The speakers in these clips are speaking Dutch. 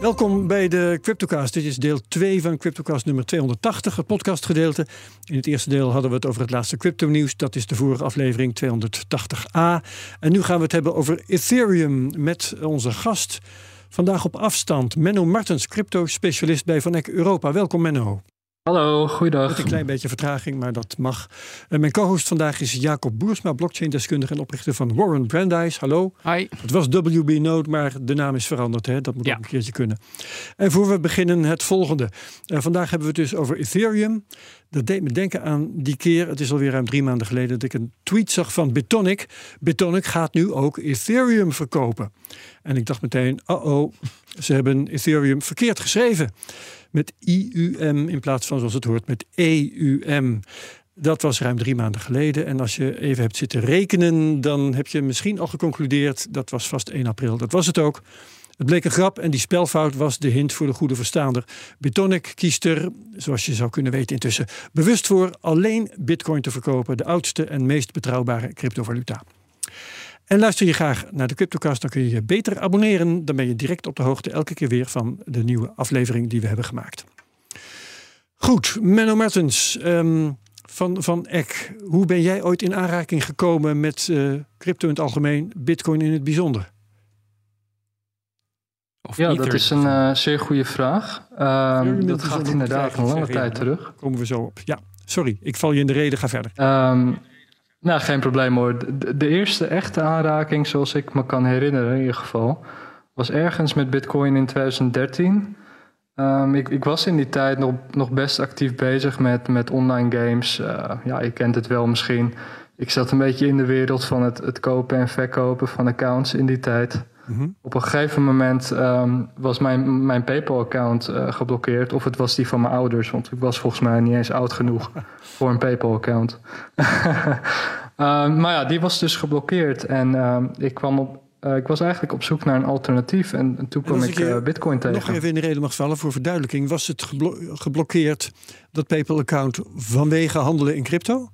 Welkom bij de Cryptocast. Dit is deel 2 van Cryptocast nummer 280, het podcastgedeelte. In het eerste deel hadden we het over het laatste crypto-nieuws. Dat is de vorige aflevering 280a. En nu gaan we het hebben over Ethereum met onze gast. Vandaag op afstand Menno Martens, crypto-specialist bij Van Eck Europa. Welkom Menno. Hallo, goeiedag. Met een klein beetje vertraging, maar dat mag. En mijn co-host vandaag is Jacob Boersma, blockchain-deskundige en oprichter van Warren Brandeis. Hallo. Hi. Het was WB Node, maar de naam is veranderd. Hè? Dat moet ook een keertje kunnen. En voor we beginnen het volgende. Uh, vandaag hebben we het dus over Ethereum. Dat deed me denken aan die keer, het is alweer ruim drie maanden geleden, dat ik een tweet zag van Bitonic. Bitonic gaat nu ook Ethereum verkopen. En ik dacht meteen, oh oh, ze hebben Ethereum verkeerd geschreven met IUM in plaats van zoals het hoort met EUM. Dat was ruim drie maanden geleden. En als je even hebt zitten rekenen, dan heb je misschien al geconcludeerd dat was vast 1 april. Dat was het ook. Het bleek een grap en die spelfout was de hint voor de goede verstaander. Bitonic kiest er, zoals je zou kunnen weten intussen, bewust voor alleen bitcoin te verkopen, de oudste en meest betrouwbare cryptovaluta. En luister je graag naar de Cryptocast, dan kun je je beter abonneren. Dan ben je direct op de hoogte elke keer weer van de nieuwe aflevering die we hebben gemaakt. Goed, Menno Martens um, van, van Eck. Hoe ben jij ooit in aanraking gekomen met uh, crypto in het algemeen, bitcoin in het bijzonder? Of ja, dat is een uh, zeer goede vraag. Um, dat gaat inderdaad een lange tijd terug. Komen we zo op. Ja, sorry, ik val je in de reden, ga verder. Um, nou, geen probleem hoor. De, eerste echte aanraking, zoals ik me kan herinneren in ieder geval, was ergens met Bitcoin in 2013. Um, ik, ik, was in die tijd nog, nog best actief bezig met, met online games. Uh, ja, je kent het wel misschien. Ik zat een beetje in de wereld van het, het kopen en verkopen van accounts in die tijd. Mm Op een gegeven moment um, was mijn, mijn PayPal-account uh, geblokkeerd. Of het was die van mijn ouders, want ik was volgens mij niet eens oud genoeg voor een PayPal-account. um, maar ja, die was dus geblokkeerd. En um, ik kwam op. Uh, ik was eigenlijk op zoek naar een alternatief en, en toen kwam ik uh, Bitcoin tegen. Nog even in de reden mag vallen voor verduidelijking. Was het geblo geblokkeerd, dat PayPal-account, vanwege handelen in crypto?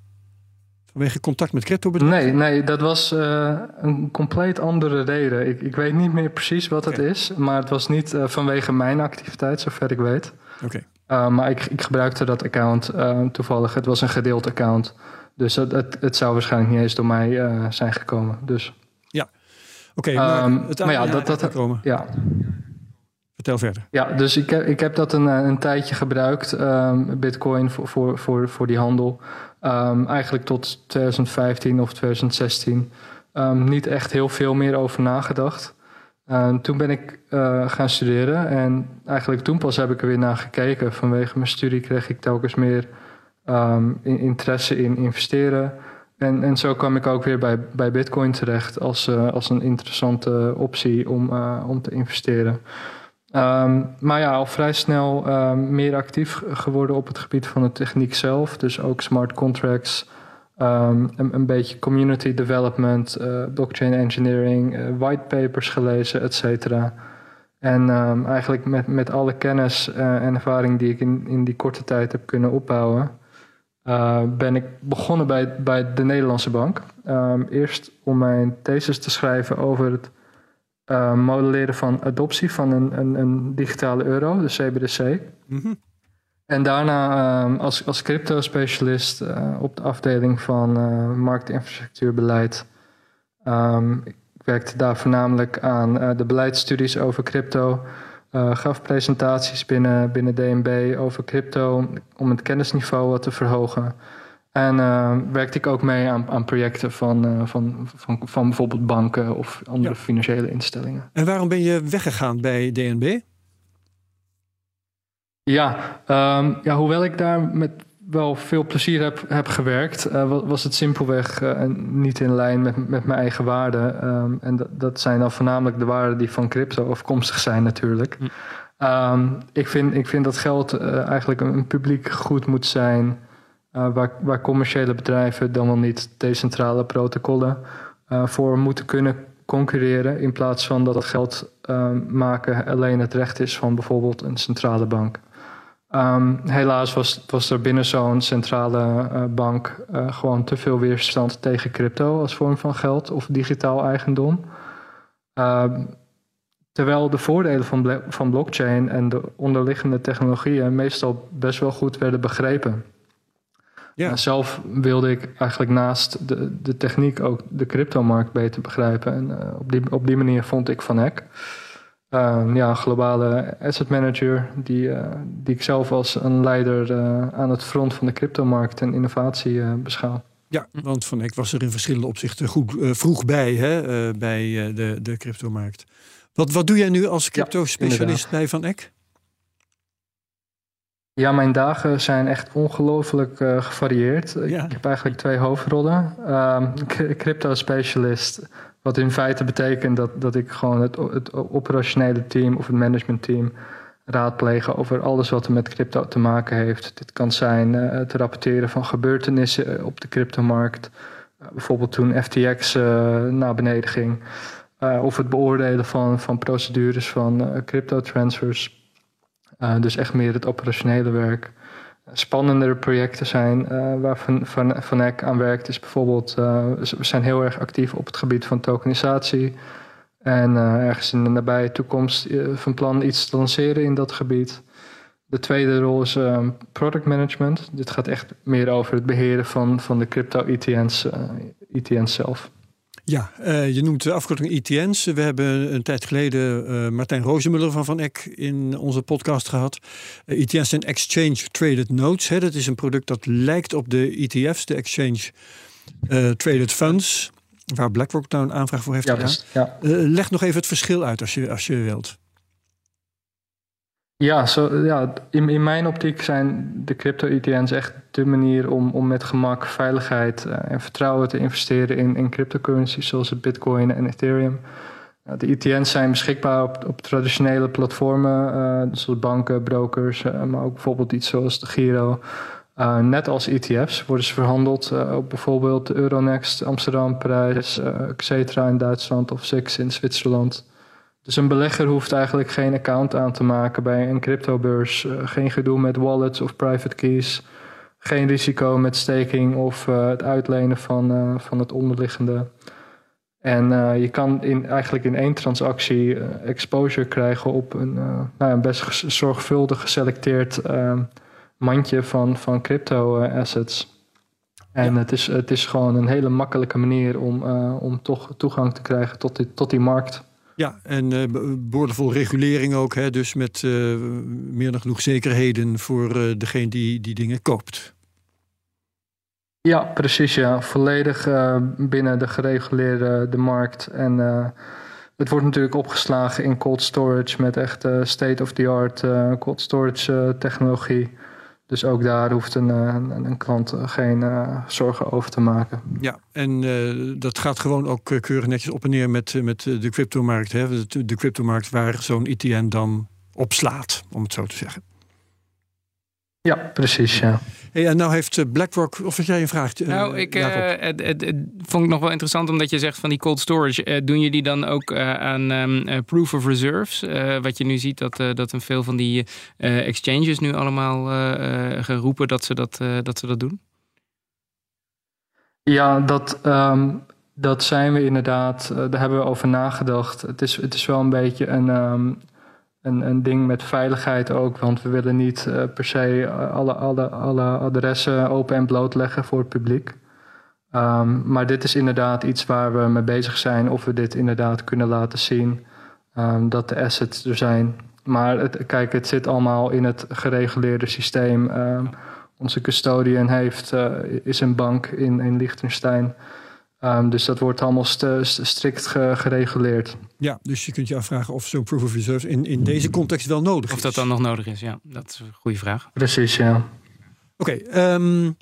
Vanwege contact met crypto Nee, nee, dat was uh, een compleet andere reden. Ik, ik weet niet meer precies wat okay. het is, maar het was niet uh, vanwege mijn activiteit, zover ik weet. Oké. Okay. Uh, maar ik, ik gebruikte dat account toevallig. Het was een gedeeld account. Dus het, het, het zou waarschijnlijk niet eens door mij zijn gekomen. Dus. Ja, oké. Okay, maar, um, maar ja, dat, dat, gekomen. ja. Vertel verder. Ja, dus ik heb, ik heb dat een, een tijdje gebruikt, um, Bitcoin, voor, voor, voor, voor die handel. Um, eigenlijk tot 2015 of 2016 um, niet echt heel veel meer over nagedacht. Uh, toen ben ik uh, gaan studeren en eigenlijk toen pas heb ik er weer naar gekeken. Vanwege mijn studie kreeg ik telkens meer interesse in investeren. En, en zo kwam ik ook weer bij, bij Bitcoin terecht als, uh, als een interessante optie om, om te investeren. Um, maar ja, al vrij snel um, meer actief geworden op het gebied van de techniek zelf. Dus ook smart contracts, um, een, beetje community development, uh, blockchain engineering, uh, whitepapers gelezen, et cetera. En eigenlijk met, met alle kennis uh, en ervaring die ik in, in die korte tijd heb kunnen opbouwen, ben ik begonnen bij, bij de Nederlandse Bank. eerst om mijn thesis te schrijven over het uh, modelleren van adoptie van een, een, een, digitale euro, de CBDC. Mm -hmm. En daarna um, als, als crypto-specialist uh, op de afdeling van uh, marktinfrastructuurbeleid. Um, ik werkte daar voornamelijk aan de beleidsstudies over crypto. gaf presentaties binnen, binnen DNB over crypto om het kennisniveau wat te verhogen. En uh, werkte ik ook mee aan, aan projecten van, uh, van, van, van bijvoorbeeld banken of andere ja. financiële instellingen. En waarom ben je weggegaan bij DNB? Ja, um, ja hoewel ik daar met wel veel plezier heb, heb gewerkt, uh, was het simpelweg niet in lijn met, met mijn eigen waarden. Um, en dat, dat zijn dan voornamelijk de waarden die van crypto afkomstig zijn natuurlijk. Hm. Um, ik, vind, ik vind dat geld eigenlijk een publiek goed moet zijn. Waar, waar commerciële bedrijven dan wel niet decentrale protocollen voor moeten kunnen concurreren. In plaats van dat het geld maken alleen het recht is van bijvoorbeeld een centrale bank. Ehm, helaas was, was er binnen zo'n centrale bank gewoon te veel weerstand tegen crypto als vorm van geld of digitaal eigendom. Ehm, terwijl de voordelen van, van blockchain en de onderliggende technologieën meestal best wel goed werden begrepen. Ja. zelf wilde ik eigenlijk naast de, de techniek ook de cryptomarkt beter begrijpen. En uh, op, die, op die manier vond ik Van Eck. Uh, ja, een globale asset manager, die, uh, die ik zelf als een leider uh, aan het front van de cryptomarkt en innovatie beschouw. Ja, want Van Eck was er in verschillende opzichten goed, vroeg bij, hè, bij de, de cryptomarkt. Wat, wat doe jij nu als crypto-specialist bij Van Eck? Ja, mijn dagen zijn echt ongelooflijk uh, gevarieerd. Ik heb eigenlijk twee hoofdrollen. Um, crypto-specialist, wat in feite betekent dat, dat ik gewoon het, het operationele team of het managementteam raadplegen over alles wat er met crypto te maken heeft. Dit kan zijn uh, het rapporteren van gebeurtenissen op de cryptomarkt. Uh, bijvoorbeeld toen FTX naar beneden ging. Of het beoordelen van, van procedures van uh, crypto-transfers. Uh, dus echt meer het operationele werk. Spannendere projecten zijn waar Van, van, van Eck aan werkt, is bijvoorbeeld, we zijn heel erg actief op het gebied van tokenisatie. En ergens in de nabije toekomst van plan iets te lanceren in dat gebied. De tweede rol is product management. Dit gaat echt meer over het beheren van, van de crypto-ETN's ETN's zelf. Ja, uh, je noemt de afkorting ETN's. We hebben een tijd geleden uh, Martijn Rozemuller van Van Eck in onze podcast gehad. Uh, eh, ETN's zijn Exchange Traded Notes. Hè. Dat is een product dat lijkt op de ETF's, de Exchange Traded Funds. Waar BlackRock nou een aanvraag voor heeft gedaan. ja. leg nog even het verschil uit als je, als je wilt. Ja, ja in, in mijn optiek zijn de crypto-ETN's echt de manier om, om met gemak veiligheid uh, en vertrouwen te investeren in, in cryptocurrencies zoals Bitcoin en Ethereum. Uh, de ETN's zijn beschikbaar op, op traditionele platformen, uh, zoals banken, brokers, maar ook bijvoorbeeld iets zoals de Giro. net als ETF's worden ze verhandeld op bijvoorbeeld Euronext, Amsterdam, Parijs, etc. in Duitsland of SIX in Zwitserland. Dus een belegger hoeft eigenlijk geen account aan te maken bij een cryptobeurs. Uh, geen gedoe met wallets of private keys. Geen risico met staking of uh, het uitlenen van, uh, van het onderliggende. En je kan in, eigenlijk in één transactie exposure krijgen op een, nou, een best zorgvuldig geselecteerd mandje van, van crypto assets. En het, is, het is gewoon een hele makkelijke manier om, om toch toegang te krijgen tot die, tot die markt. Ja, en uh, boordevol regulering ook. Hè, dus met uh, meer dan genoeg zekerheden voor uh, degene die die dingen koopt. Ja, precies. Ja. Volledig binnen de gereguleerde de markt. En het wordt natuurlijk opgeslagen in cold storage met echt state-of-the-art cold storage technologie. Dus ook daar hoeft een, eh, een, een klant eh, geen uh, zorgen over te maken. Ja, en uh, dat gaat gewoon ook keurig netjes op en neer met, met de cryptomarkt. Hè? De, de cryptomarkt waar zo'n ETN dan op slaat, om het zo te zeggen. Ja, precies, ja. Hey, en nou heeft eh, BlackRock, of had jij een vraag? Eh, nou, ik uh, het, het, vond ik nog wel interessant omdat je zegt van die cold storage. doen jullie dan ook aan um, proof of reserves? wat je nu ziet dat, dat een veel van die exchanges nu allemaal geroepen dat ze dat, dat ze dat doen? Ja, dat, um, dat zijn we inderdaad. daar hebben we over nagedacht. Het is, het is wel een beetje een... Um, een, een ding met veiligheid ook. Want we willen niet uh, per se alle, alle, alle adressen open en bloot leggen voor het publiek. Um, maar dit is inderdaad iets waar we mee bezig zijn. Of we dit inderdaad kunnen laten zien. Um, dat de assets er zijn. Maar kijk, het zit allemaal in het gereguleerde systeem. Um, onze custodian heeft, uh, is een bank in, in Liechtenstein. Um, dus dat wordt allemaal st strikt gereguleerd. Ja, dus je kunt je afvragen of zo'n proof of reserve in, in deze context wel nodig is. Of dat dan nog nodig is, ja. Dat is een goede vraag. Precies, ja. Oké, okay, um,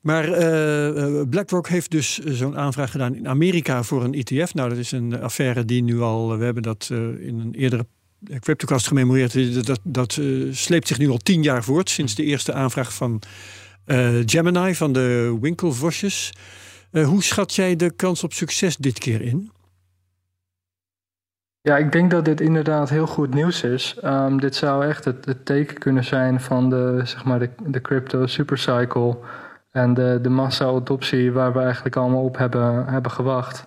maar uh, BlackRock heeft dus zo'n aanvraag gedaan in Amerika voor een ETF. Nou, dat is een affaire die nu al, we hebben dat uh, in een eerdere CryptoCast gememoreerd. Dat, dat, dat sleept zich nu al tien jaar voort, sinds de eerste aanvraag van Gemini van de Winkelvosjes. Hoe schat jij de kans op succes dit keer in? Ja, ik denk dat dit inderdaad heel goed nieuws is. Um, dit zou echt het, het, teken kunnen zijn van de, zeg maar de, de crypto supercycle en de, de massa-adoptie waar we eigenlijk allemaal op hebben, hebben gewacht.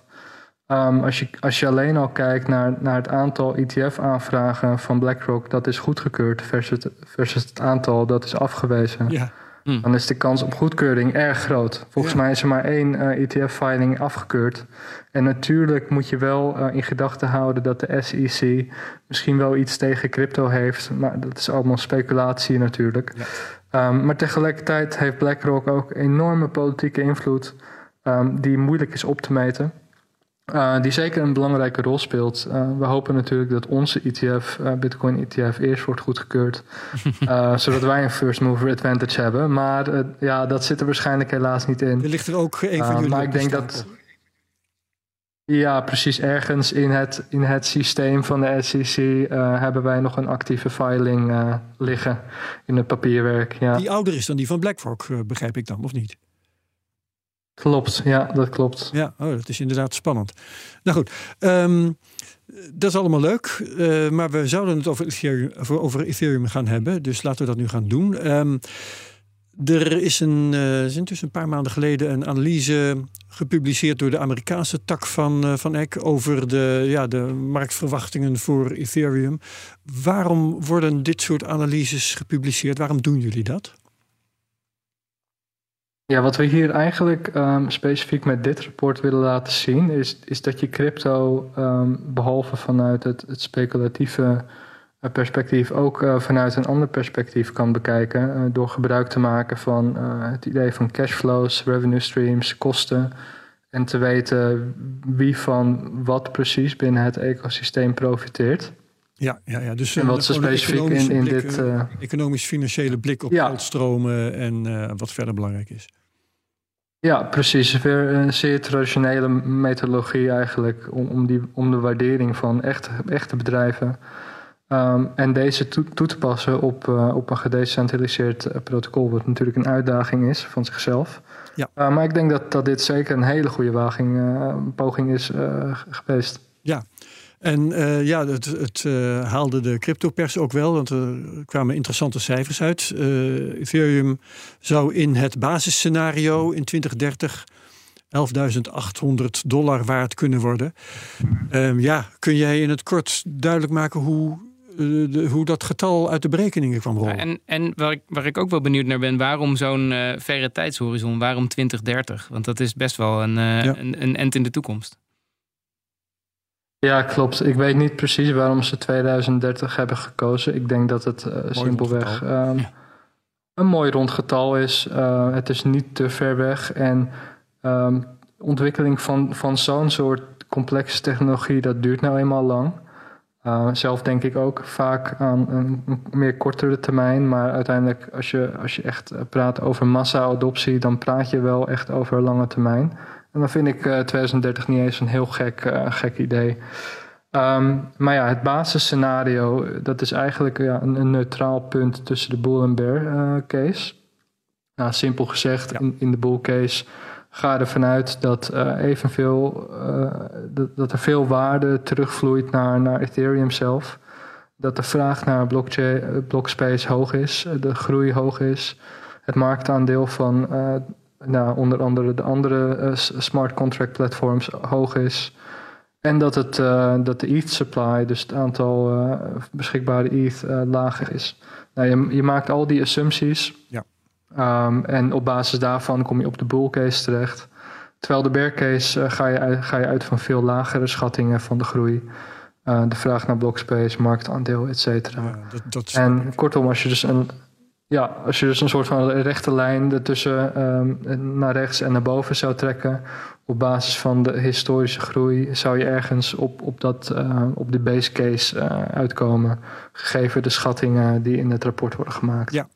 Um, als, je, als je alleen al kijkt naar, naar het aantal ETF-aanvragen van BlackRock, dat is goedgekeurd versus, versus het aantal dat is afgewezen. Ja. Hm. Dan is de kans op goedkeuring erg groot. Volgens mij is er maar één uh, eh, ETF-filing afgekeurd. En natuurlijk moet je wel uh, in gedachten houden dat de SEC misschien wel iets tegen crypto heeft. Maar dat is allemaal speculatie natuurlijk. Ja. Um, maar tegelijkertijd heeft BlackRock ook enorme politieke invloed um, die moeilijk is op te meten. Uh, die zeker een belangrijke rol speelt. Uh, we hopen natuurlijk dat onze ETF, uh, Bitcoin ETF, eerst wordt goedgekeurd. zodat wij een first mover advantage hebben. Maar ja, dat zit er waarschijnlijk helaas niet in. Er ligt er ook een van jullie Maar ik denk dat. Ja, precies. Ergens in het, in het systeem van de SEC hebben wij nog een actieve filing liggen in het papierwerk. Ja. Die ouder is dan die van BlackRock, begrijp ik dan, of niet? Klopt, ja, dat klopt. Ja, oh, dat is inderdaad spannend. Nou goed, um, dat is allemaal leuk, uh, maar we zouden het over Ethereum, over Ethereum gaan hebben, dus laten we dat nu gaan doen. Um, er is een, uh, is intussen een paar maanden geleden een analyse gepubliceerd door de Amerikaanse tak van, uh, van Eck over de, ja, de marktverwachtingen voor Ethereum. Waarom worden dit soort analyses gepubliceerd? Waarom doen jullie dat? Ja, wat we hier eigenlijk um, specifiek met dit rapport willen laten zien, is, is dat je crypto, um, behalve vanuit het, het speculatieve uh, perspectief, ook uh, vanuit een ander perspectief kan bekijken. Uh, door gebruik te maken van het idee van cashflows, revenue streams, kosten. En te weten wie van wat precies binnen het ecosysteem profiteert. Ja, ja, ja. dus en wat ze specifiek in, in blik, dit. Economisch-financiële blik op ja. geldstromen en wat verder belangrijk is. Ja, precies. Weer een zeer traditionele methodologie eigenlijk om, om, die, om de waardering van echte, echte bedrijven. Um, en deze toe, toe, te passen op, uh, op een gedecentraliseerd uh, protocol, wat natuurlijk een uitdaging is van zichzelf. Ja. Uh, maar ik denk dat, dat dit zeker een hele goede waging, poging is geweest. Ja, en uh, ja, het, het uh, haalde de cryptopers ook wel, want er kwamen interessante cijfers uit. Uh, Ethereum zou in het basisscenario in 2030 11.800 dollar waard kunnen worden. Um, ja, kun jij in het kort duidelijk maken hoe, de, hoe dat getal uit de berekeningen kwam rollen? Ja, en en waar, ik, waar ik ook wel benieuwd naar ben, waarom zo'n verre tijdshorizon? Waarom 2030? Want dat is best wel een, ja. een, een end in de toekomst. Ja, klopt. Ik weet niet precies waarom ze 2030 hebben gekozen. Ik denk dat het uh, simpelweg um, een mooi rond getal is. Uh, het is niet te ver weg. En um, ontwikkeling van, van zo'n soort complexe technologie, dat duurt nou eenmaal lang. Uh, zelf denk ik ook vaak aan een, een, meer kortere termijn. Maar uiteindelijk, als je, als je echt praat over massa-adoptie, dan praat je wel echt over lange termijn. En dan vind ik 2030 eh, niet eens een heel gek, uh, gek idee. Um, maar ja, het basisscenario, dat is eigenlijk ja, een, een, neutraal punt tussen de bull en bear uh, case. Nou, simpel gezegd, in, in, de bull case ga ervan uit dat, evenveel, dat, dat, er veel waarde terugvloeit naar, naar Ethereum zelf. Dat de vraag naar blockchain, blockspace hoog is, de groei hoog is. Het marktaandeel van nou, onder andere de andere uh, smart contract platforms hoog is. En dat, het, uh, dat de ETH supply, dus het aantal uh, beschikbare ETH, lager is. Nou, je, je, maakt al die assumpties. Ja. Um, en op basis daarvan kom je op de bull case terecht. Terwijl de bear case ga, je, ga je uit van veel lagere schattingen van de groei. de vraag naar blockspace, marktaandeel, et cetera. Ja, dat, dat en kortom, als je dus een ja, als je dus een soort van rechte lijn ertussen um, naar rechts en naar boven zou trekken, op basis van de historische groei zou je ergens op, op, dat, uh, op de base case uh, uitkomen, gegeven de schattingen die in het rapport worden gemaakt. Ja,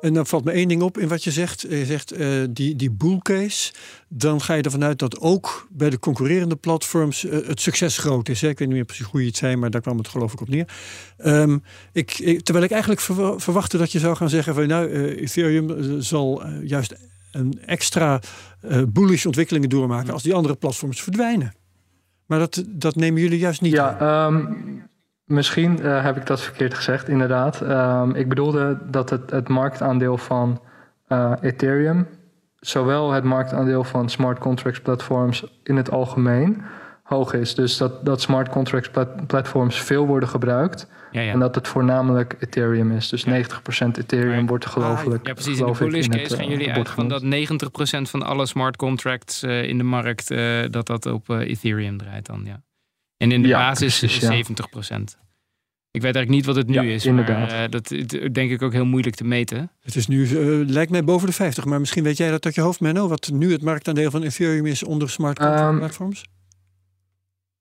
en dan valt me één ding op in wat je zegt. Je zegt uh, die, die bull case, dan ga je ervan uit dat ook bij de concurrerende platforms het succes groot is. Hè? Ik weet niet meer precies hoe je het zei, maar daar kwam het geloof ik op neer. Um, ik, ik, terwijl ik eigenlijk verwachtte dat je zou gaan zeggen van nou, Ethereum zal juist een extra uh, bullish ontwikkelingen doormaken als die andere platforms verdwijnen. Maar dat, dat nemen jullie juist niet. Ja, um, misschien uh, heb ik dat verkeerd gezegd, inderdaad. Um, ik bedoelde dat het, het marktaandeel van uh, Ethereum, zowel het marktaandeel van smart contracts platforms in het algemeen, hoog is. Dus dat, dat smart contracts plat platforms veel worden gebruikt. Ja, ja. En dat het voornamelijk Ethereum is. Dus 90% Ethereum wordt gelooflijk. Ja, precies. In de bullish case gaan jullie uit van dat 90% van alle smart contracts uh, in de markt, uh, dat dat op uh, Ethereum draait dan. Ja. En in de basis precies, 70%. Ik weet eigenlijk niet wat het nu is, inderdaad. maar dat denk ik ook heel moeilijk te meten. Het is nu, lijkt mij boven de 50, maar misschien weet jij dat uit je hoofd, Menno, wat nu het marktaandeel van Ethereum is onder smart contract um, platforms?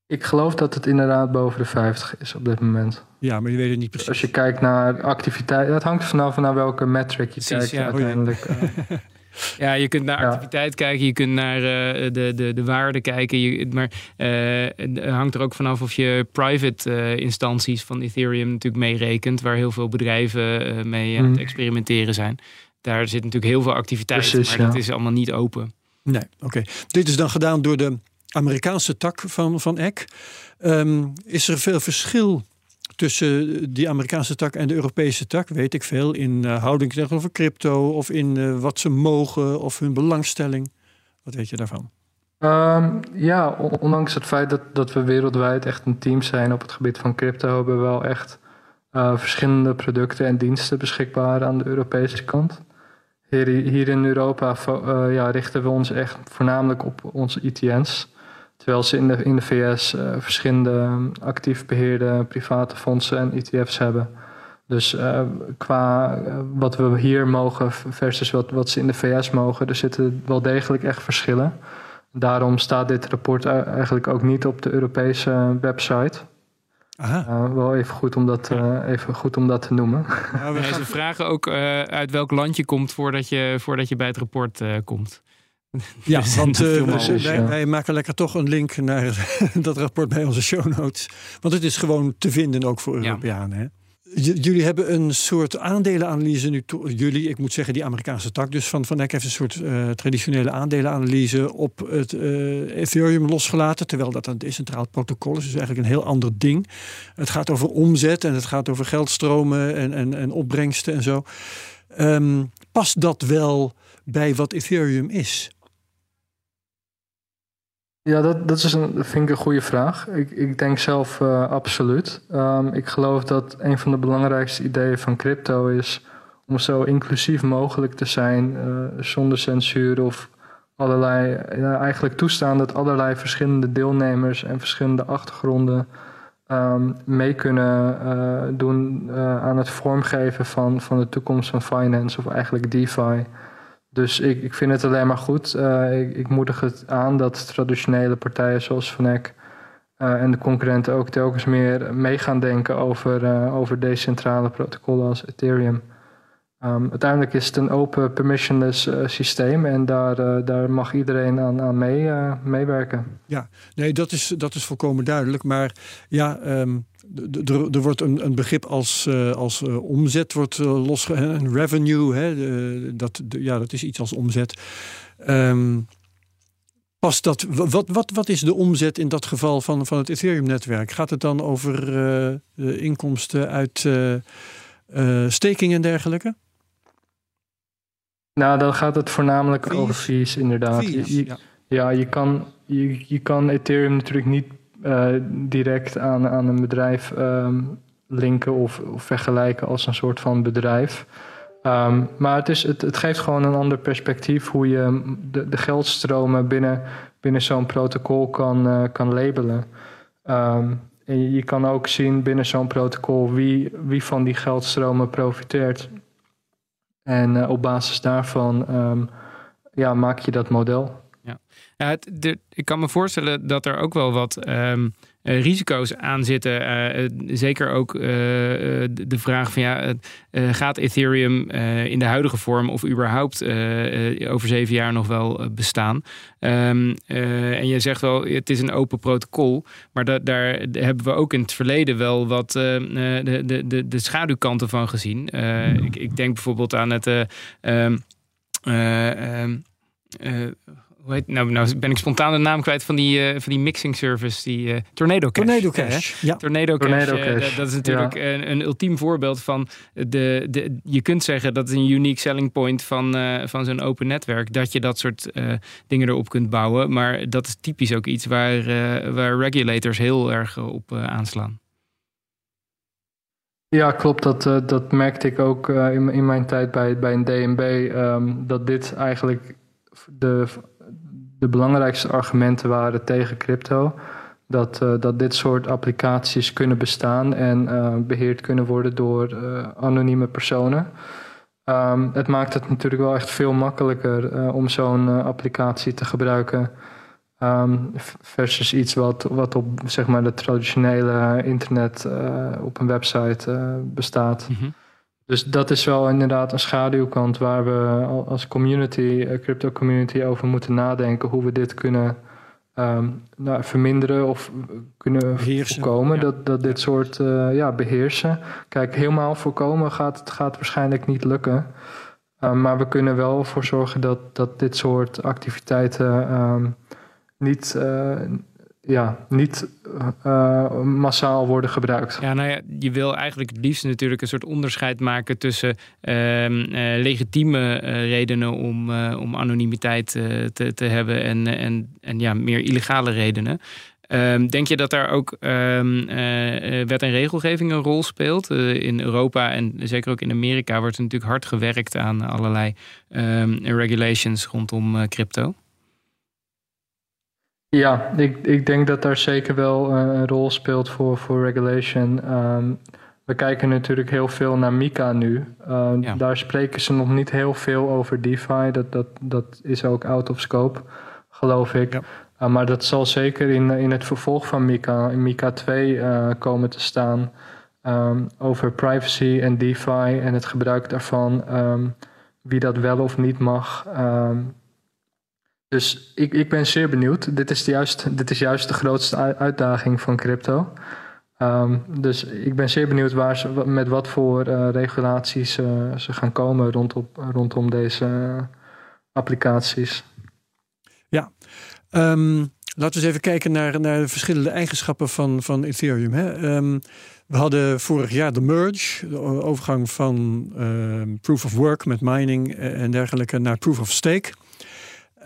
Ik geloof dat het inderdaad boven de 50 is op dit moment. Ja, maar je weet het niet precies. Als je kijkt naar activiteit, dat hangt vanaf naar welke metric je precies, kijkt ja. uiteindelijk. Ja. ja. je kunt naar activiteit kijken, je kunt naar uh, de, de, de waarde kijken. Je, maar uh, het hangt er ook vanaf of je private uh, instanties van Ethereum natuurlijk meerekent, waar heel veel bedrijven mee aan het mhm. experimenteren zijn. Daar zit natuurlijk heel veel activiteit, Precies, maar dat is allemaal niet open. Nee, oké. Dit is dan gedaan door de Amerikaanse tak van, van ECK. Um, is er veel verschil tussen die Amerikaanse tak en de Europese tak? Weet ik veel. In uh, houding tegenover crypto of in uh, wat ze mogen of hun belangstelling. Wat weet je daarvan? Um, ja, ondanks het feit dat, dat we wereldwijd echt een team zijn op het gebied van crypto, hebben we wel echt uh, verschillende producten en diensten beschikbaar aan de Europese kant. Hier, hier in Europa ja, richten we ons echt voornamelijk op onze ETN's. Terwijl ze in de, in de VS uh, eh, verschillende ehm, actief beheerde private fondsen en ETF's hebben. Dus uh, qua uh, wat we hier mogen versus wat, wat ze in de VS mogen, er zitten wel degelijk echt verschillen. Daarom staat dit rapport eigenlijk ook niet op de Europese website. Aha. wel even goed, om dat, even goed om dat te noemen. Ja, we gaan... Ze vragen ook uit welk land je komt voordat je, voordat je bij het rapport komt. Ja, want uh, wij, wij, maken lekker toch een link naar dat rapport bij onze show notes. Want het is gewoon te vinden ook voor Europeanen. Hè? jullie hebben een soort aandelenanalyse nu. Jullie, ik moet zeggen, die Amerikaanse tak. Dus van Van Eck heeft een soort uh, traditionele aandelenanalyse op het uh, Ethereum losgelaten. Terwijl dat een decentraal protocol is. Dus eigenlijk een heel ander ding. Het gaat over omzet en het gaat over geldstromen en, en, en opbrengsten en zo. Um, past dat wel bij wat Ethereum is? Ja, dat, dat is een, vind ik een goede vraag. Ik, ik denk zelf uh, absoluut. Um, ik geloof dat een van de belangrijkste ideeën van crypto is om zo inclusief mogelijk te zijn, uh, zonder censuur of allerlei, eigenlijk toestaan dat allerlei verschillende deelnemers en verschillende achtergronden um, mee kunnen uh, doen aan het vormgeven van, van de toekomst van finance of eigenlijk DeFi. Dus ik, ik vind het alleen maar goed. Uh, ik, moedig het aan dat traditionele partijen zoals Vanek uh, en de concurrenten ook telkens meer mee gaan denken over, uh, over decentrale protocollen als Ethereum. Um, uiteindelijk is het een open permissionless systeem en daar, daar mag iedereen aan, aan mee, meewerken. Ja, nee, dat is, dat is volkomen duidelijk. Maar ja, um, er wordt een, een begrip als, uh, als uh, omzet wordt uh, los, een revenue, hè, dat, ja, dat is iets als omzet. Um, past dat, wat, wat, wat is de omzet in dat geval van, van het Ethereum-netwerk? Gaat het dan over inkomsten uit staking en dergelijke? Nou, dan gaat het voornamelijk fees. over fees, inderdaad. Fees, je, ja. ja, je, kan, je, je kan Ethereum natuurlijk niet uh, direct aan, aan een bedrijf um, linken of, of, vergelijken als een soort van bedrijf. Um, maar het, is, het, het, geeft gewoon een ander perspectief hoe je de, de geldstromen binnen, binnen zo'n protocol kan, uh, kan labelen. Um, en je kan ook zien binnen zo'n protocol wie, wie van die geldstromen profiteert. En uh, op basis daarvan ja, maak je dat model. Ik kan me voorstellen dat er ook wel wat ehm, eh, risico's aan zitten. Eh, eh, zeker ook de vraag van ja, gaat Ethereum in de huidige vorm of überhaupt over zeven jaar nog wel bestaan? Um, en je zegt wel, het is een open protocol, maar da daar hebben we ook in het verleden wel wat de, de, de, schaduwkanten van gezien. ik, ik, denk bijvoorbeeld aan het. Um, nou, nou ben ik spontaan de naam kwijt van die, uh, van die mixing service, die uh, Tornado Cash. Tornado Cash, ja. Tornado, Cash, uh, dat is natuurlijk een, een, ultiem voorbeeld van de, de, je kunt zeggen dat is een unique selling point van, van zo'n open netwerk, dat je dat soort dingen erop kunt bouwen. Maar dat is typisch ook iets waar, waar regulators heel erg op aanslaan. Ja, klopt. Dat, dat merkte ik ook in, in mijn tijd bij, bij een DNB. Um, dat dit eigenlijk de de belangrijkste argumenten waren tegen crypto. Dat, uh, dat dit soort applicaties kunnen bestaan en uh, beheerd kunnen worden door uh, anonieme personen. Um, het maakt het natuurlijk wel echt veel makkelijker om zo'n applicatie te gebruiken. Um, versus iets wat, wat op zeg maar, de traditionele internet op een website bestaat. -hmm. Dus dat is wel inderdaad een schaduwkant waar we als community, eh, crypto community, over moeten nadenken hoe we dit kunnen um, nou, verminderen of kunnen beheersen, voorkomen. Dat, dat dit soort uh, ja, beheersen. Kijk, helemaal voorkomen gaat het gaat waarschijnlijk niet lukken. Um, maar we kunnen wel ervoor zorgen dat, dat dit soort activiteiten um, niet, uh, ja, niet uh, massaal worden gebruikt. Ja, nou ja, je wil eigenlijk het liefst natuurlijk een soort onderscheid maken tussen uh, legitieme uh, redenen om, om anonimiteit te, te hebben en, en, en ja, meer illegale redenen. Um, denk je dat daar ook um, wet en regelgeving een rol speelt? in Europa en zeker ook in Amerika wordt er natuurlijk hard gewerkt aan allerlei regulations rondom crypto. Ja, ik, ik denk dat daar zeker wel uh, een rol speelt voor, voor regulation. Um, we kijken natuurlijk heel veel naar Mika nu. Uh, ja. Daar spreken ze nog niet heel veel over DeFi. Dat, dat, dat is ook out of scope, geloof ik. Ja. Uh, maar dat zal zeker in, in het vervolg van Mika, in Mika 2, komen te staan. Um, over privacy en DeFi en het gebruik daarvan. Um, wie dat wel of niet mag. Dus ik, ik ben zeer benieuwd. Dit is juist, dit is juist de grootste uitdaging van crypto. Um, dus ik ben zeer benieuwd waar ze, met wat voor uh, regulaties uh, ze gaan komen rondom, rondom deze uh, applicaties. Ja, um, laten we eens even kijken naar, naar de verschillende eigenschappen van, van Ethereum. Hè. Um, we hadden vorig jaar de merge, de overgang van proof of work met mining en dergelijke naar proof of stake.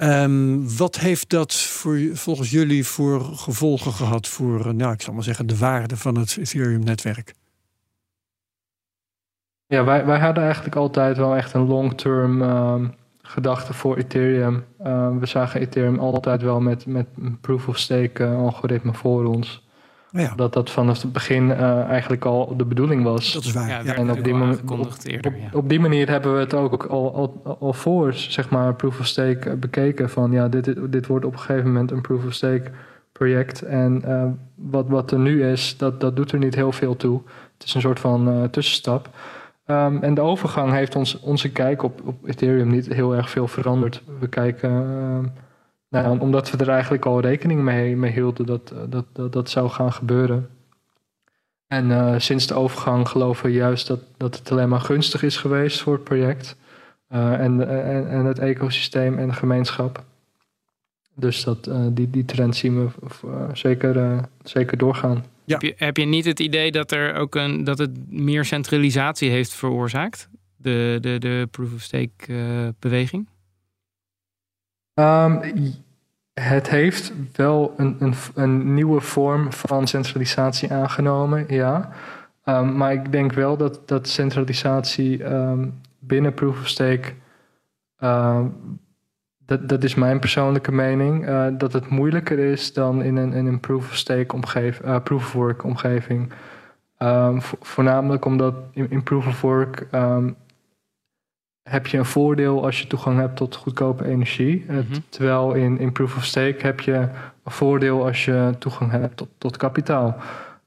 Um, wat heeft dat voor, volgens jullie voor gevolgen gehad voor, eh, nou, ik zal maar zeggen, de waarde van het Ethereum-netwerk? Ja, wij, wij hadden eigenlijk altijd wel echt een long-term um, gedachte voor Ethereum. Um, we zagen Ethereum altijd wel met, met proof-of-stake uh, algoritme voor ons. Ja. Dat dat vanaf het begin uh, eigenlijk al de bedoeling was. Dat is waar. Ja, en op die, op, eerder, ja. op, die manier hebben we het ook al, al, al voor, zeg maar, proof of stake bekeken. Van ja, dit, dit wordt op een gegeven moment een proof of stake project. En uh, wat, wat er nu is, dat, dat doet er niet heel veel toe. Het is een soort van uh, tussenstap. Um, en de overgang heeft ons, onze kijk op, op Ethereum niet heel erg veel veranderd. We kijken. Nou, omdat we er eigenlijk al rekening mee, mee hielden dat, dat, dat dat zou gaan gebeuren. En uh, sinds de overgang geloven we juist dat, dat het alleen maar gunstig is geweest voor het project. Uh, en, en, en, het ecosysteem en de gemeenschap. Dus dat, uh, die, die trend zien we zeker, zeker doorgaan. Ja. Heb, je, heb je niet het idee dat, er ook een, dat het meer centralisatie heeft veroorzaakt? De, de, de proof-of-stake beweging? Um, het heeft wel een, een, een, nieuwe vorm van centralisatie aangenomen, ja. Um, maar ik denk wel dat, dat centralisatie um, binnen Proof of Stake, dat, dat is mijn persoonlijke mening, uh, dat het moeilijker is dan in een, een Proof of Stake omgeving, uh, Proof of Work omgeving. voornamelijk omdat in, in Proof of Work heb je een voordeel als je toegang hebt tot goedkope energie. Mhm. Terwijl in, in Proof of Stake heb je een voordeel als je toegang hebt tot, tot kapitaal.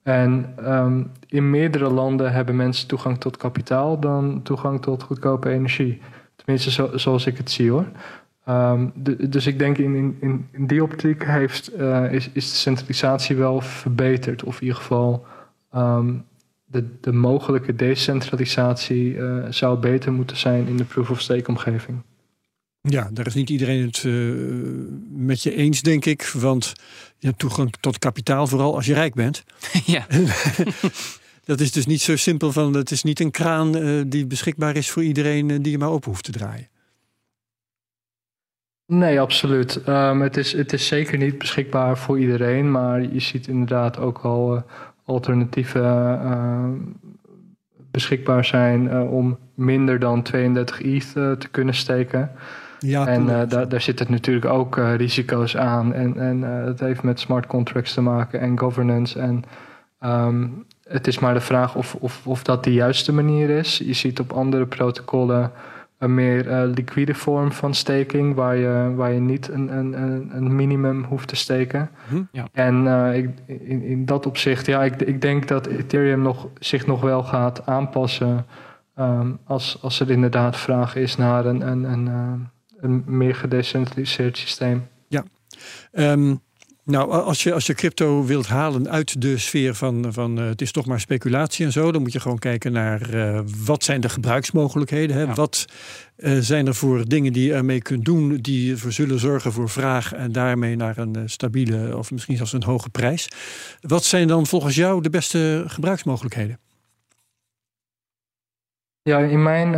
En ehm, in meerdere landen hebben mensen toegang tot kapitaal dan toegang tot goedkope energie. Tenminste, zo, zoals ik het zie hoor. Ehm, de- dus ik denk in, in, in, in die optiek heeft, eh, is, is de centralisatie wel verbeterd. Of in ieder geval ehm, de, de mogelijke decentralisatie eh, zou beter moeten zijn in de proof-of-stake omgeving. Ja, daar is niet iedereen het eh, met je eens, denk ik. Want je hebt toegang tot kapitaal, vooral als je rijk bent. ja. Dat is dus niet zo simpel van, het is niet een kraan eh, die beschikbaar is voor iedereen die je maar open hoeft te draaien. Nee, absoluut. Ehm, het, is, het is zeker niet beschikbaar voor iedereen, maar je ziet inderdaad ook al eh, alternatieven eh, beschikbaar zijn eh, om minder dan 32 ETH eh, te kunnen steken. Ja, En eh, daar, daar zitten natuurlijk ook eh, risico's aan. En, en eh, het heeft met smart contracts te maken en governance. En ehm, het is maar de vraag of, of, of dat de juiste manier is. Je ziet op andere protocollen een meer eh, liquide vorm van staking, waar je, waar je niet een, een, een, een minimum hoeft te steken. Hm? Ja. En eh, ik, in, in dat opzicht, ja, ik, ik denk dat Ethereum nog, zich nog wel gaat aanpassen. ehm, als, als er inderdaad vraag is naar een, een, een, eh, een meer gedecentraliseerd systeem. Ehm, nou, als je, als je crypto wilt halen uit de sfeer van, van eh, het is toch maar speculatie en zo, dan moet je gewoon kijken naar eh, wat zijn de gebruiksmogelijkheden. Hè? Ja. Wat eh, zijn er voor dingen die je ermee kunt doen die ervoor zullen zorgen voor vraag en daarmee naar een stabiele of misschien zelfs een hoge prijs. Wat zijn dan volgens jou de beste gebruiksmogelijkheden? Ja, in mijn,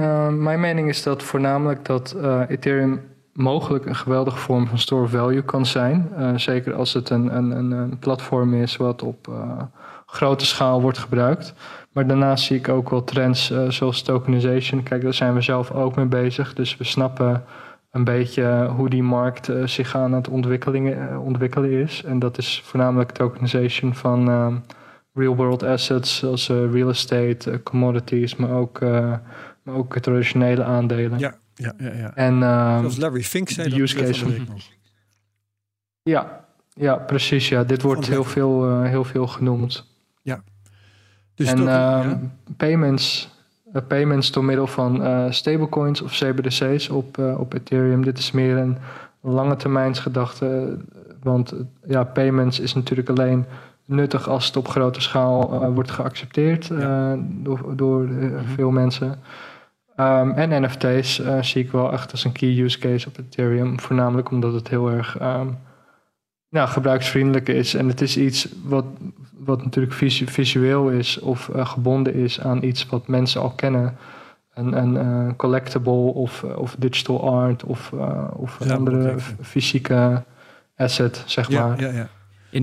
mijn mening is dat voornamelijk dat Ethereum mogelijk een geweldige vorm van store value kan zijn. Eh, zeker als het een, een, een, platform is wat op eh, grote schaal wordt gebruikt. Maar daarnaast zie ik ook wel trends eh, zoals tokenization. Kijk, daar zijn we zelf ook mee bezig. Dus we snappen een beetje hoe die markt zich aan het ontwikkelen, is. En dat is voornamelijk tokenization van real-world assets zoals real estate, commodities, maar ook, maar ook traditionele aandelen. Ja, ja, ja. ja. En ehm, Zoals Larry Fink zei de use case van ja, ja, precies. Ja. Dit wordt heel veel, eh, heel veel genoemd. Dus en ehm, ja. payments, eh, payments door middel van eh, stablecoins of CBDC's op, eh, op Ethereum. Dit is meer een lange termijnsgedachte. eh, Want ja, payments is natuurlijk alleen nuttig als het op grote schaal eh, wordt geaccepteerd eh, door, door Mhm. veel mensen. Ehm, en NFT's eh, zie ik wel echt als een key use case op Ethereum. Voornamelijk omdat het heel erg ehm, nou, gebruiksvriendelijk is. En het is iets wat, wat natuurlijk visu- visueel is of eh, gebonden is aan iets wat mensen al kennen. Een, een eh, collectible of, of digital art of, of een Ja, andere fysieke asset, zeg Ja, maar. ja,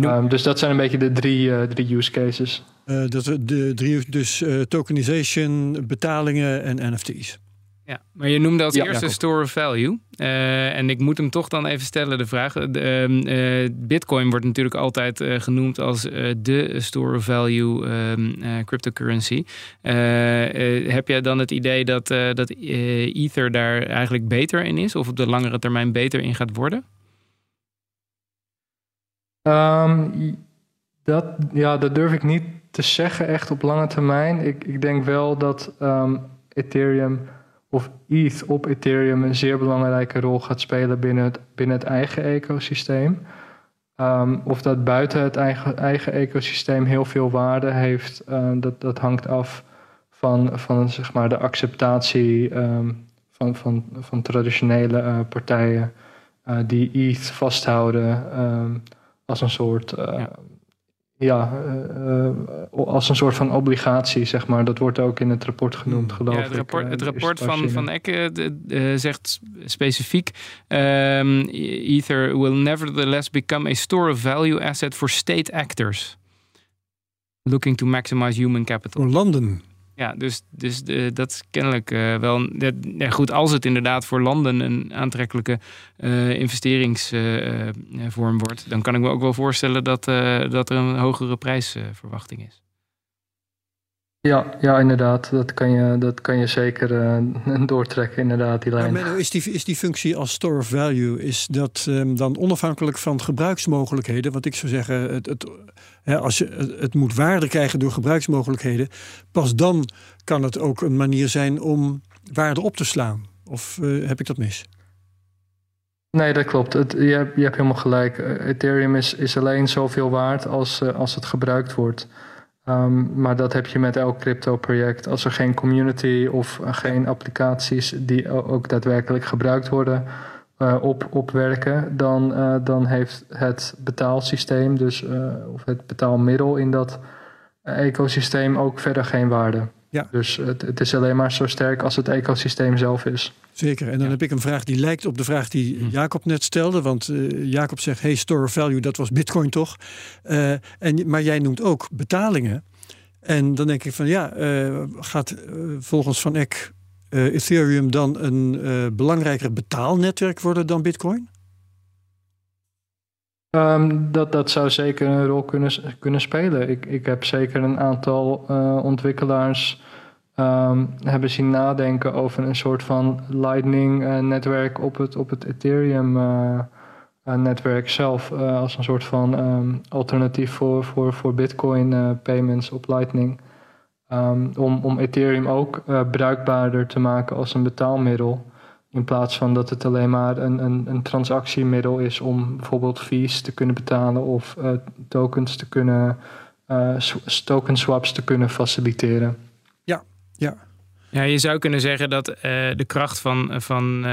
Ehm, dus dat zijn een beetje de drie, eh, drie use cases. Eh, dat we de drie, dus eh, tokenization, betalingen en NFT's. Ja, maar je noemde als Ja, eerste Jacob. store of value. Eh, en ik moet hem toch dan even stellen, de vraag. De, ehm, eh, Bitcoin wordt natuurlijk altijd eh, genoemd als eh, de store of value ehm, eh, cryptocurrency. Heb jij dan het idee dat, eh, dat eh, Ether daar eigenlijk beter in is? Of op de langere termijn beter in gaat worden? Ehm, i- dat, ja, dat durf ik niet te zeggen echt op lange termijn. Ik, ik denk wel dat ehm, Ethereum of ETH op Ethereum een zeer belangrijke rol gaat spelen binnen het, binnen het eigen ecosysteem. Ehm, of dat buiten het eigen, eigen ecosysteem heel veel waarde heeft, eh, dat, dat hangt af van, van zeg maar, de acceptatie ehm, van, van, van traditionele eh, partijen eh, die ETH vasthouden als een soort. Ja, eh, eh, als een soort van obligatie, zeg maar. Dat wordt ook in het rapport genoemd, Hmm. geloof Ja, het ik. rapport, eh, het de rapport van, van eh, eh, zegt specifiek: ehm, Ether will nevertheless become a store of value asset for state actors. Looking to maximize human capital. Voor landen. Ja, dus, dus eh, dat is kennelijk eh, wel. Dat, ja, goed, als het inderdaad voor landen een aantrekkelijke eh, investeringsvorm wordt, dan kan ik me ook wel voorstellen dat, dat er een hogere prijsverwachting is. Ja, ja, inderdaad. Dat kan je, dat kan je zeker uh, doortrekken, inderdaad, die lijn. Maar is, die, is die functie als store of value, is dat um, dan onafhankelijk van gebruiksmogelijkheden? Want ik zou zeggen, het, het, hè, als je, het moet waarde krijgen door gebruiksmogelijkheden, pas dan kan het ook een manier zijn om waarde op te slaan. Of uh, heb ik dat mis? Nee, dat klopt. Het, je, hebt, je hebt helemaal gelijk. Ethereum is, is alleen zoveel waard als, uh, als het gebruikt wordt. Um, maar dat heb je met elk crypto-project. Als er geen community of geen applicaties die ook daadwerkelijk gebruikt worden uh, op, opwerken, dan, uh, dan heeft het betaalsysteem, dus, uh, of het betaalmiddel in dat ecosysteem ook verder geen waarde. Ja. Dus het, het, is alleen maar zo sterk als het ecosysteem zelf is. Zeker. En dan heb ik een vraag die lijkt op de vraag die hm. Jacob net stelde. Want uh, Jacob zegt, hey, store of value, dat was bitcoin toch? Uh, en, maar jij noemt ook betalingen. En dan denk ik van ja, uh, gaat volgens Van Eck Ethereum dan een belangrijker betaalnetwerk worden dan bitcoin? Um, dat, dat zou zeker een rol kunnen, kunnen spelen. Ik, ik heb zeker een aantal uh, ontwikkelaars um, hebben zien nadenken over een soort van Lightning-netwerk uh, op, het, op het Ethereum-netwerk uh, zelf. als een soort van um, alternatief voor, voor, voor Bitcoin-payments op Lightning. om, om Ethereum ook bruikbaarder te maken als een betaalmiddel. In plaats van dat het alleen maar een, een, een transactiemiddel is om bijvoorbeeld fees te kunnen betalen of uh, tokens te kunnen, uh, token swaps te kunnen faciliteren. Ja, ja. Ja, je zou kunnen zeggen dat uh, de kracht van, van,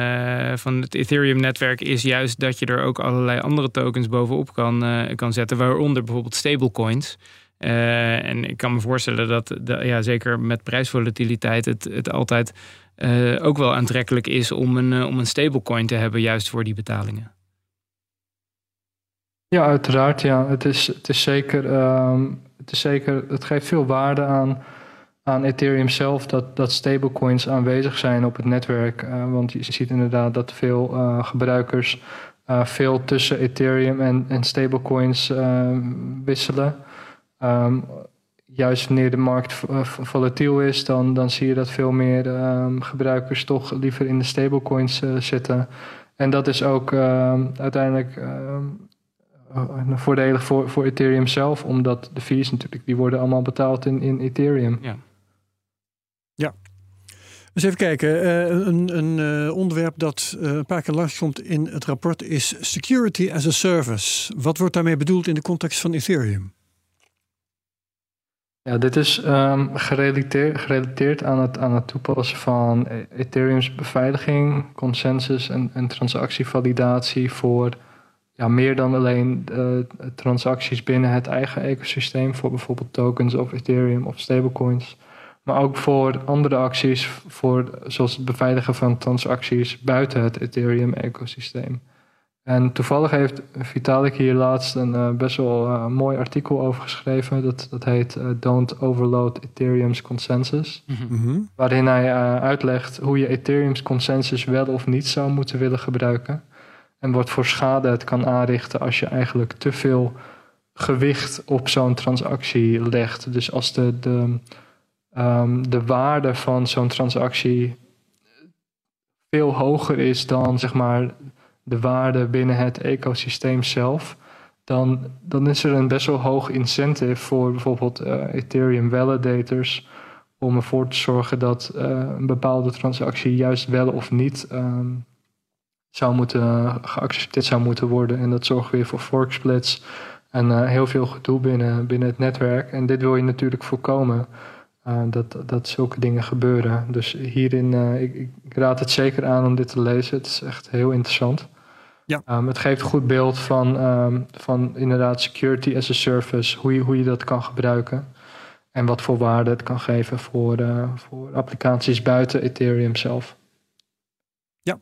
van het Ethereum-netwerk is juist dat je er ook allerlei andere tokens bovenop kan, kan zetten, waaronder bijvoorbeeld stablecoins. en ik kan me voorstellen dat, dat ja, zeker met prijsvolatiliteit het, het altijd uh, ook wel aantrekkelijk is om een, uh, om een stablecoin te hebben, juist voor die betalingen. Ja, uiteraard. Ja. Het, is, het, is zeker, um, het is zeker, het geeft veel waarde aan, aan Ethereum zelf dat, dat stablecoins aanwezig zijn op het netwerk. Uh, want je ziet inderdaad dat veel gebruikers veel tussen Ethereum en, en stablecoins wisselen. Um, juist wanneer de markt eh, volatiel is, dan, dan zie je dat veel meer um, gebruikers toch liever in de stablecoins uh, zitten. En dat is ook uh, uiteindelijk uh, voordelig voor, voor Ethereum zelf, omdat de fees natuurlijk, die worden allemaal betaald in, in Ethereum. Ja. ja. Dus even kijken. een, een onderwerp dat een paar keer langskomt in het rapport is security as a service. Wat wordt daarmee bedoeld in de context van Ethereum? Ja, dit is um, gerelateerd, gerelateerd aan, het, aan het toepassen van Ethereum's beveiliging, consensus en, transactievalidatie voor ja, meer dan alleen uh, transacties binnen het eigen ecosysteem, voor bijvoorbeeld tokens of Ethereum of stablecoins. Maar ook voor andere acties, voor, zoals het beveiligen van transacties buiten het Ethereum-ecosysteem. En toevallig heeft Vitalik hier laatst een uh, best wel uh, mooi artikel over geschreven. Dat, dat heet uh, Don't Overload Ethereum's Consensus. Mm -hmm. Waarin hij uitlegt hoe je Ethereum's consensus wel of niet zou moeten willen gebruiken. En wat voor schade het kan aanrichten als je eigenlijk te veel gewicht op zo'n transactie legt. Dus als de, de, um, de waarde van zo'n transactie veel hoger is dan zeg maar de waarde binnen het ecosysteem zelf, dan, dan is er een best wel hoog incentive voor bijvoorbeeld uh, Ethereum validators om ervoor te zorgen dat uh, een bepaalde transactie juist wel of niet um, zou moeten, geaccepteerd zou moeten worden. En dat zorgt weer voor fork splits en heel veel gedoe binnen, binnen het netwerk. En dit wil je natuurlijk voorkomen. Dat, dat zulke dingen gebeuren. Dus hierin, uh, ik, ik, raad het zeker aan om dit te lezen. Het is echt heel interessant. Ja. Um, het geeft een goed beeld van, um, van inderdaad security as a service, hoe je, hoe je dat kan gebruiken. En wat voor waarde het kan geven voor, uh, voor applicaties buiten Ethereum zelf. Ja,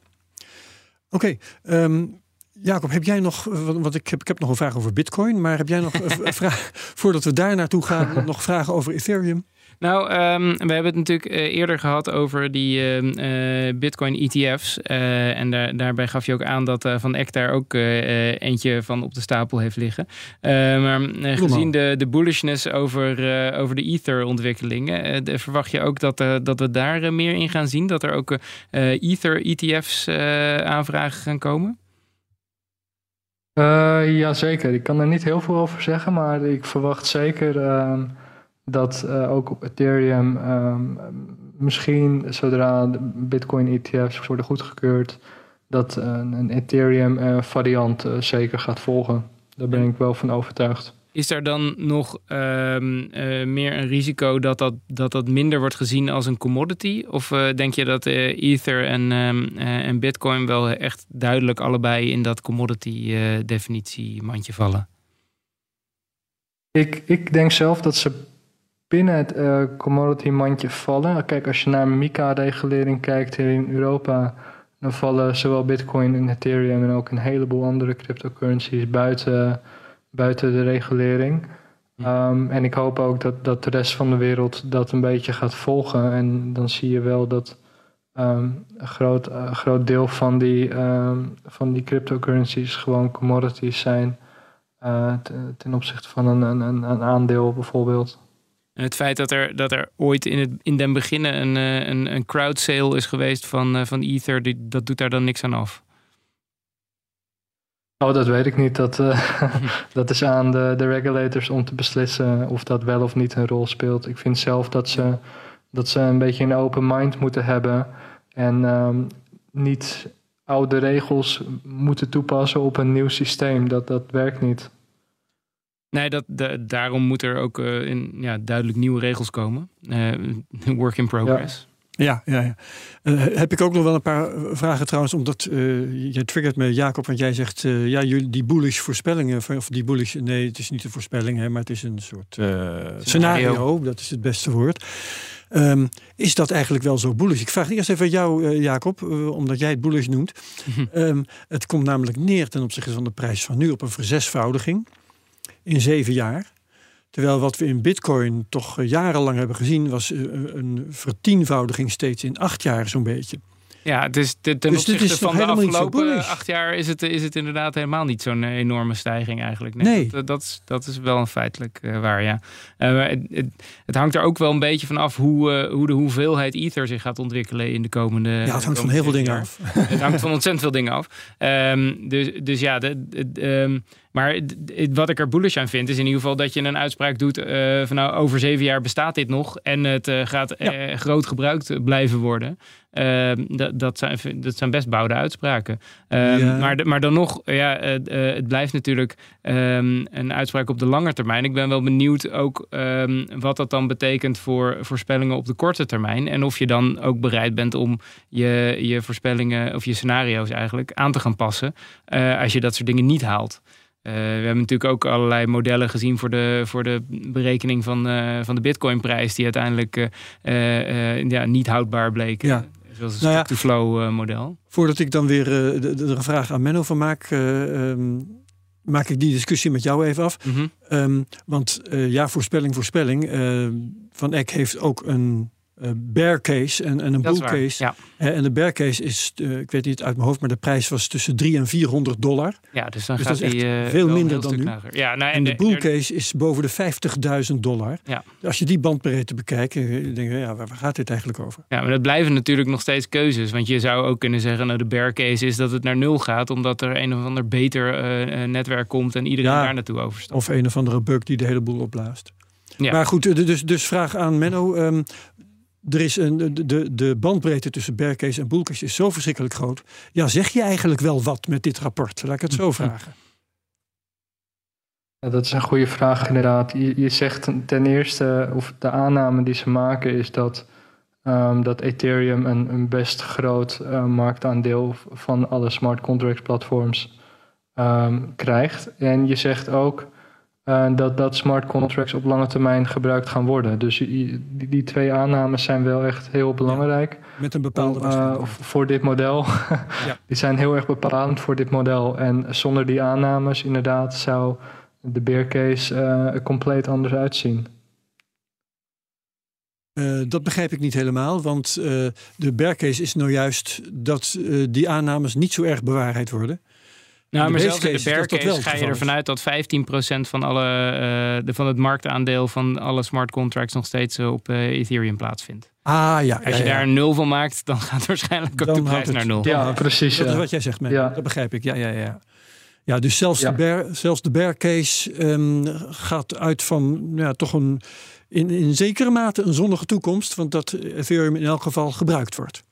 oké. Okay. Um, Jacob, heb jij nog, want ik heb, ik heb nog een vraag over Bitcoin, maar heb jij nog vraag, voordat we daar naartoe gaan, nog vragen over Ethereum? Nou, um, we hebben het natuurlijk uh, eerder gehad over die uh, Bitcoin ETF's. en daar, daarbij gaf je ook aan dat Van Eck daar ook eentje van op de stapel heeft liggen. maar gezien de, de bullishness over, over de Ether-ontwikkelingen, verwacht je ook dat, dat we daar meer in gaan zien? Dat er ook Ether-ETF's aanvragen gaan komen? Uh, Jazeker, ik kan er niet heel veel over zeggen, maar ik verwacht zeker uh, dat uh, ook op Ethereum ehm, misschien zodra de Bitcoin ETF's worden goedgekeurd, dat een Ethereum variant zeker gaat volgen. Daar ben ik wel van overtuigd. Is er dan nog ehm, eh, meer een risico dat dat, dat dat minder wordt gezien als een commodity? Of uh, denk je dat uh, Ether en, um, en Bitcoin wel echt duidelijk allebei in dat commodity definitie mandje vallen? Ik, ik denk zelf dat ze binnen het commodity mandje vallen. Kijk, als je naar MiCA-regulering kijkt hier in Europa, dan vallen zowel Bitcoin en Ethereum en ook een heleboel andere cryptocurrencies buiten buiten de regulering. Um, en ik hoop ook dat, dat de rest van de wereld dat een beetje gaat volgen. En dan zie je wel dat um, een groot, uh, groot deel van die, um, van die cryptocurrencies gewoon commodities zijn. Uh, ten opzichte van een, een, een aandeel bijvoorbeeld. Het feit dat er, dat er ooit in, het, in den beginnen een, eh, een, een crowd sale is geweest van, van Ether, die, dat doet daar dan niks aan af. Oh, dat weet ik niet. Dat, uh, dat is aan de, de regulators om te beslissen of dat wel of niet een rol speelt. Ik vind zelf dat ze, dat ze een beetje een open mind moeten hebben en um, niet oude regels moeten toepassen op een nieuw systeem. Dat, dat werkt niet. Nee, dat, de, daarom moet er ook uh, in, ja, duidelijk nieuwe regels komen. Uh, work in progress. Ja. Ja, ja, ja. Uh, heb ik ook nog wel een paar vragen trouwens, omdat uh, je triggert me, Jacob, want jij zegt, uh, ja, jullie, die bullish voorspellingen, of die bullish, nee, het is niet een voorspelling, hè, maar het is een soort scenario. scenario. dat is het beste woord. Um, is dat eigenlijk wel zo bullish? Ik vraag eerst even aan jou, Jacob, omdat jij het bullish noemt. um, het komt namelijk neer ten opzichte van de prijs van nu op een verzesvoudiging in zeven jaar. Terwijl wat we in Bitcoin toch eh, jarenlang hebben gezien, was eh, een vertienvoudiging steeds in acht jaar zo'n beetje. Ja, is ten dus opzichte van de afgelopen acht jaar is het, is het inderdaad helemaal niet zo'n eh, enorme stijging eigenlijk. Nee, nee. Dat, dat, is, dat is wel een feitelijk uh, waar, ja. Uh, het, het, het, hangt er ook wel een beetje van af hoe, uh, hoe de hoeveelheid ether zich gaat ontwikkelen in de komende Ja, het hangt van heel veel dingen af. het hangt van ontzettend veel dingen af. Um, dus, dus ja, de, de, um, maar wat ik er bullish aan vind, is in ieder geval dat je een uitspraak doet uh, van nou over zeven jaar bestaat dit nog en het uh, gaat ja. uh, groot gebruikt blijven worden. Ehm, dat, dat, zijn, dat zijn best bouwde uitspraken. Um, ja. maar, maar dan nog, ja, het blijft natuurlijk um, een uitspraak op de lange termijn. Ik ben wel benieuwd ook wat dat dan betekent voor voorspellingen op de korte termijn. En of je dan ook bereid bent om je, je voorspellingen of je scenario's eigenlijk aan te gaan passen als je dat soort dingen niet haalt. Uh, we hebben natuurlijk ook allerlei modellen gezien voor de, voor de berekening van, uh, van de bitcoinprijs, die uiteindelijk uh, ja, niet houdbaar bleken. Ja. Zoals het nou to-flow model. Voordat ik dan weer de, de, de, vraag aan Menno van maak, um, maak ik die discussie met jou even af. Mm -hmm. um, want ja, voorspelling, voorspelling. van Eck heeft ook een bear case en, en een bull case. Ja. Uh, en de bear case is, uh, ik weet niet uit mijn hoofd, maar de prijs was tussen 3 en 400 dollar. Ja, dus dan dus gaat dat is echt veel minder dan nu. Ja, nou, en, en de, de bull case is boven de 50.000 dollar. Ja. Als je die bandbreedte bekijkt, dan denk je, ja, waar, waar, gaat dit eigenlijk over? Ja, maar dat blijven natuurlijk nog steeds keuzes. Want je zou ook kunnen zeggen, nou de bear case is dat het naar nul gaat, omdat er een of ander beter netwerk komt en iedereen ja, daar naartoe overstapt. Of een of andere bug die de hele boel opblaast. Ja. Maar goed, dus, dus vraag aan Menno. Um, er is een, de, de, bandbreedte tussen bearcase en bullcase is zo verschrikkelijk groot. Ja, zeg je eigenlijk wel wat met dit rapport? Laat ik het zo vragen. Ja, dat is een goede vraag inderdaad. Je, je, zegt ten eerste, of de aanname die ze maken is dat, um, dat Ethereum een, een best groot uh, marktaandeel van alle smart contract platforms um, krijgt. En je zegt ook dat, dat smart contracts op lange termijn gebruikt gaan worden. Dus die, die twee aannames zijn wel echt heel belangrijk. met een bepaalde uh, voor dit model. ja. Die zijn heel erg bepalend voor dit model. En zonder die aannames, inderdaad, zou de bear case uh, compleet anders uitzien. Uh, dat begrijp ik niet helemaal, want uh, de bear case is nou juist dat die aannames niet zo erg bewaarheid worden. Nou, maar zelfs in de bear case ga je ervan uit dat 15% van, alle, de, van het marktaandeel van alle smart contracts nog steeds op Ethereum plaatsvindt. Ah ja. Als je ja, daar een nul van maakt, dan gaat waarschijnlijk ook dan de prijs naar nul. Ja, precies. Dat ja. is wat jij zegt, man. Ja. Dat begrijp ik. Ja, ja, ja. Ja, dus zelfs, De, bear, zelfs de bear case um, gaat uit van ja, toch een in, in zekere mate een zonnige toekomst, want dat Ethereum in elk geval gebruikt wordt.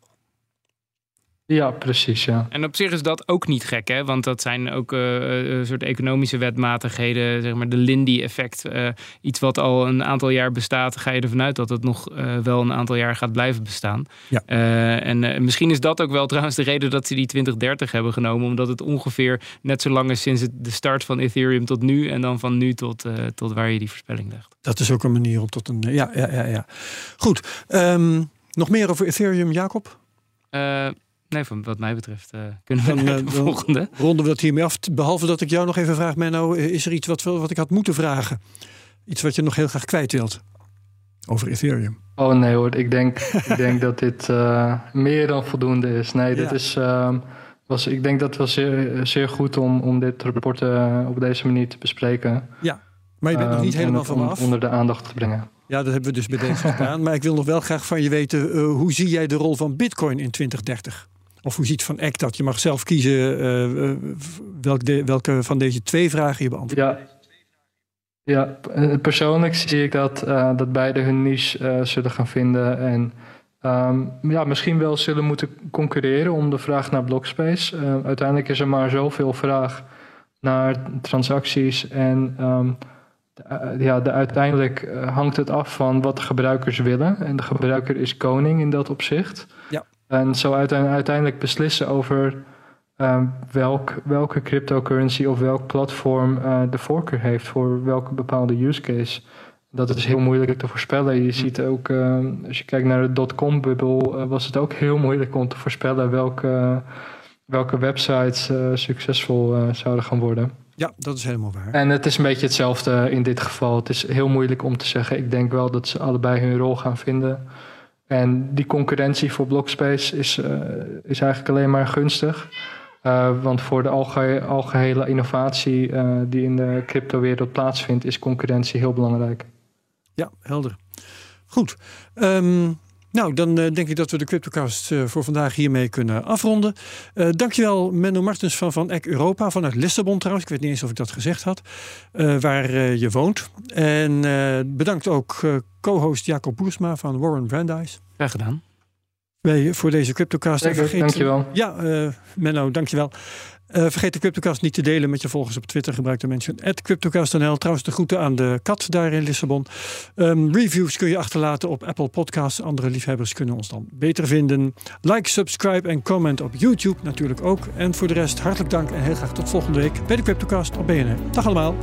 Ja, precies. Ja. En op zich is dat ook niet gek, hè? want dat zijn ook uh, een soort economische wetmatigheden, zeg maar de Lindy-effect. Uh, iets wat al een aantal jaar bestaat, ga je ervan uit dat het nog uh, wel een aantal jaar gaat blijven bestaan. Ja. en misschien is dat ook wel trouwens de reden dat ze die 2030 hebben genomen, omdat het ongeveer net zo lang is sinds het, de start van Ethereum tot nu en dan van nu tot, tot waar je die voorspelling legt. Dat is ook een manier om tot een. Ja, ja, ja. ja. Goed. Um, nog meer over Ethereum, Jacob? Nee, van wat mij betreft uh, kunnen we dan, de volgende. Ronden we dat hiermee af. Behalve dat ik jou nog even vraag, Menno, is er iets wat, wat ik had moeten vragen? Iets wat je nog heel graag kwijt wilt over Ethereum? Oh nee hoor, ik denk, ik denk dat dit uh, meer dan voldoende is. Nee, dit ja. is, uh, was, ik denk dat het was zeer, zeer goed om, om dit rapport uh, op deze manier te bespreken. Ja, maar je bent nog niet helemaal van af. Onder de aandacht te brengen. Ja, dat hebben we dus bij deze gedaan. Maar ik wil nog wel graag van je weten, hoe zie jij de rol van Bitcoin in 2030? Of hoe ziet Van Eck dat? Je mag zelf kiezen uh, welke, de, welke van deze twee vragen je beantwoordt. Ja, ja persoonlijk zie ik dat, uh, dat beide hun niche uh, zullen gaan vinden. En um, ja, misschien wel zullen moeten concurreren om de vraag naar blockspace. uiteindelijk is er maar zoveel vraag naar transacties. En um, de, ja, de, uiteindelijk hangt het af van wat de gebruikers willen. En de gebruiker is koning in dat opzicht. Ja. En zo uiteindelijk beslissen over um, welk, welke cryptocurrency of welk platform uh, de voorkeur heeft voor welke bepaalde use case. Dat is heel moeilijk te voorspellen. Je ziet ook, uh, als je kijkt naar de dotcom-bubbel, uh, was het ook heel moeilijk om te voorspellen welke, welke websites succesvol zouden gaan worden. Ja, dat is helemaal waar. En het is een beetje hetzelfde in dit geval. Het is heel moeilijk om te zeggen. Ik denk wel dat ze allebei hun rol gaan vinden. En die concurrentie voor Blockspace is, uh, is eigenlijk alleen maar gunstig. Uh, want voor de alge algehele innovatie uh, die in de cryptowereld plaatsvindt, is concurrentie heel belangrijk. Ja, helder. Goed. Um, nou, dan uh, denk ik dat we de CryptoCast uh, voor vandaag hiermee kunnen afronden. Uh, dankjewel Menno Martens van Van Eck Europa, vanuit Lissabon trouwens. Ik weet niet eens of ik dat gezegd had, waar je woont. En bedankt ook co-host Jacob Boersma van Warren Brandeis. Graag gedaan. Wij voor deze CryptoCast. Zeker, vergeet, dankjewel. Ja, Menno, dankjewel. Uh, vergeet de CryptoCast niet te delen met je volgers op Twitter. Gebruik de mention CryptoCast.nl. Trouwens, de groeten aan de kat daar in Lissabon. Um, reviews kun je achterlaten op Apple Podcasts. Andere liefhebbers kunnen ons dan beter vinden. Like, subscribe en comment op YouTube natuurlijk ook. En voor de rest hartelijk dank en heel graag tot volgende week bij de CryptoCast op BNR. Dag allemaal.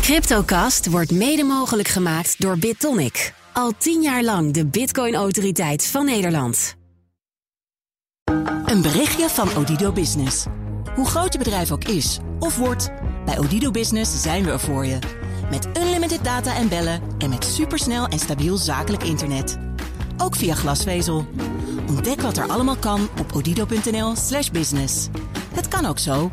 CryptoCast wordt mede mogelijk gemaakt door BitTonic. Al tien jaar lang de Bitcoin-autoriteit van Nederland. Een berichtje van Odido Business. Hoe groot je bedrijf ook is of wordt, bij Odido Business zijn we er voor je. Met unlimited data en bellen en met supersnel en stabiel zakelijk internet. Ook via glasvezel. Ontdek wat er allemaal kan op odido.nl/slash business. Het kan ook zo.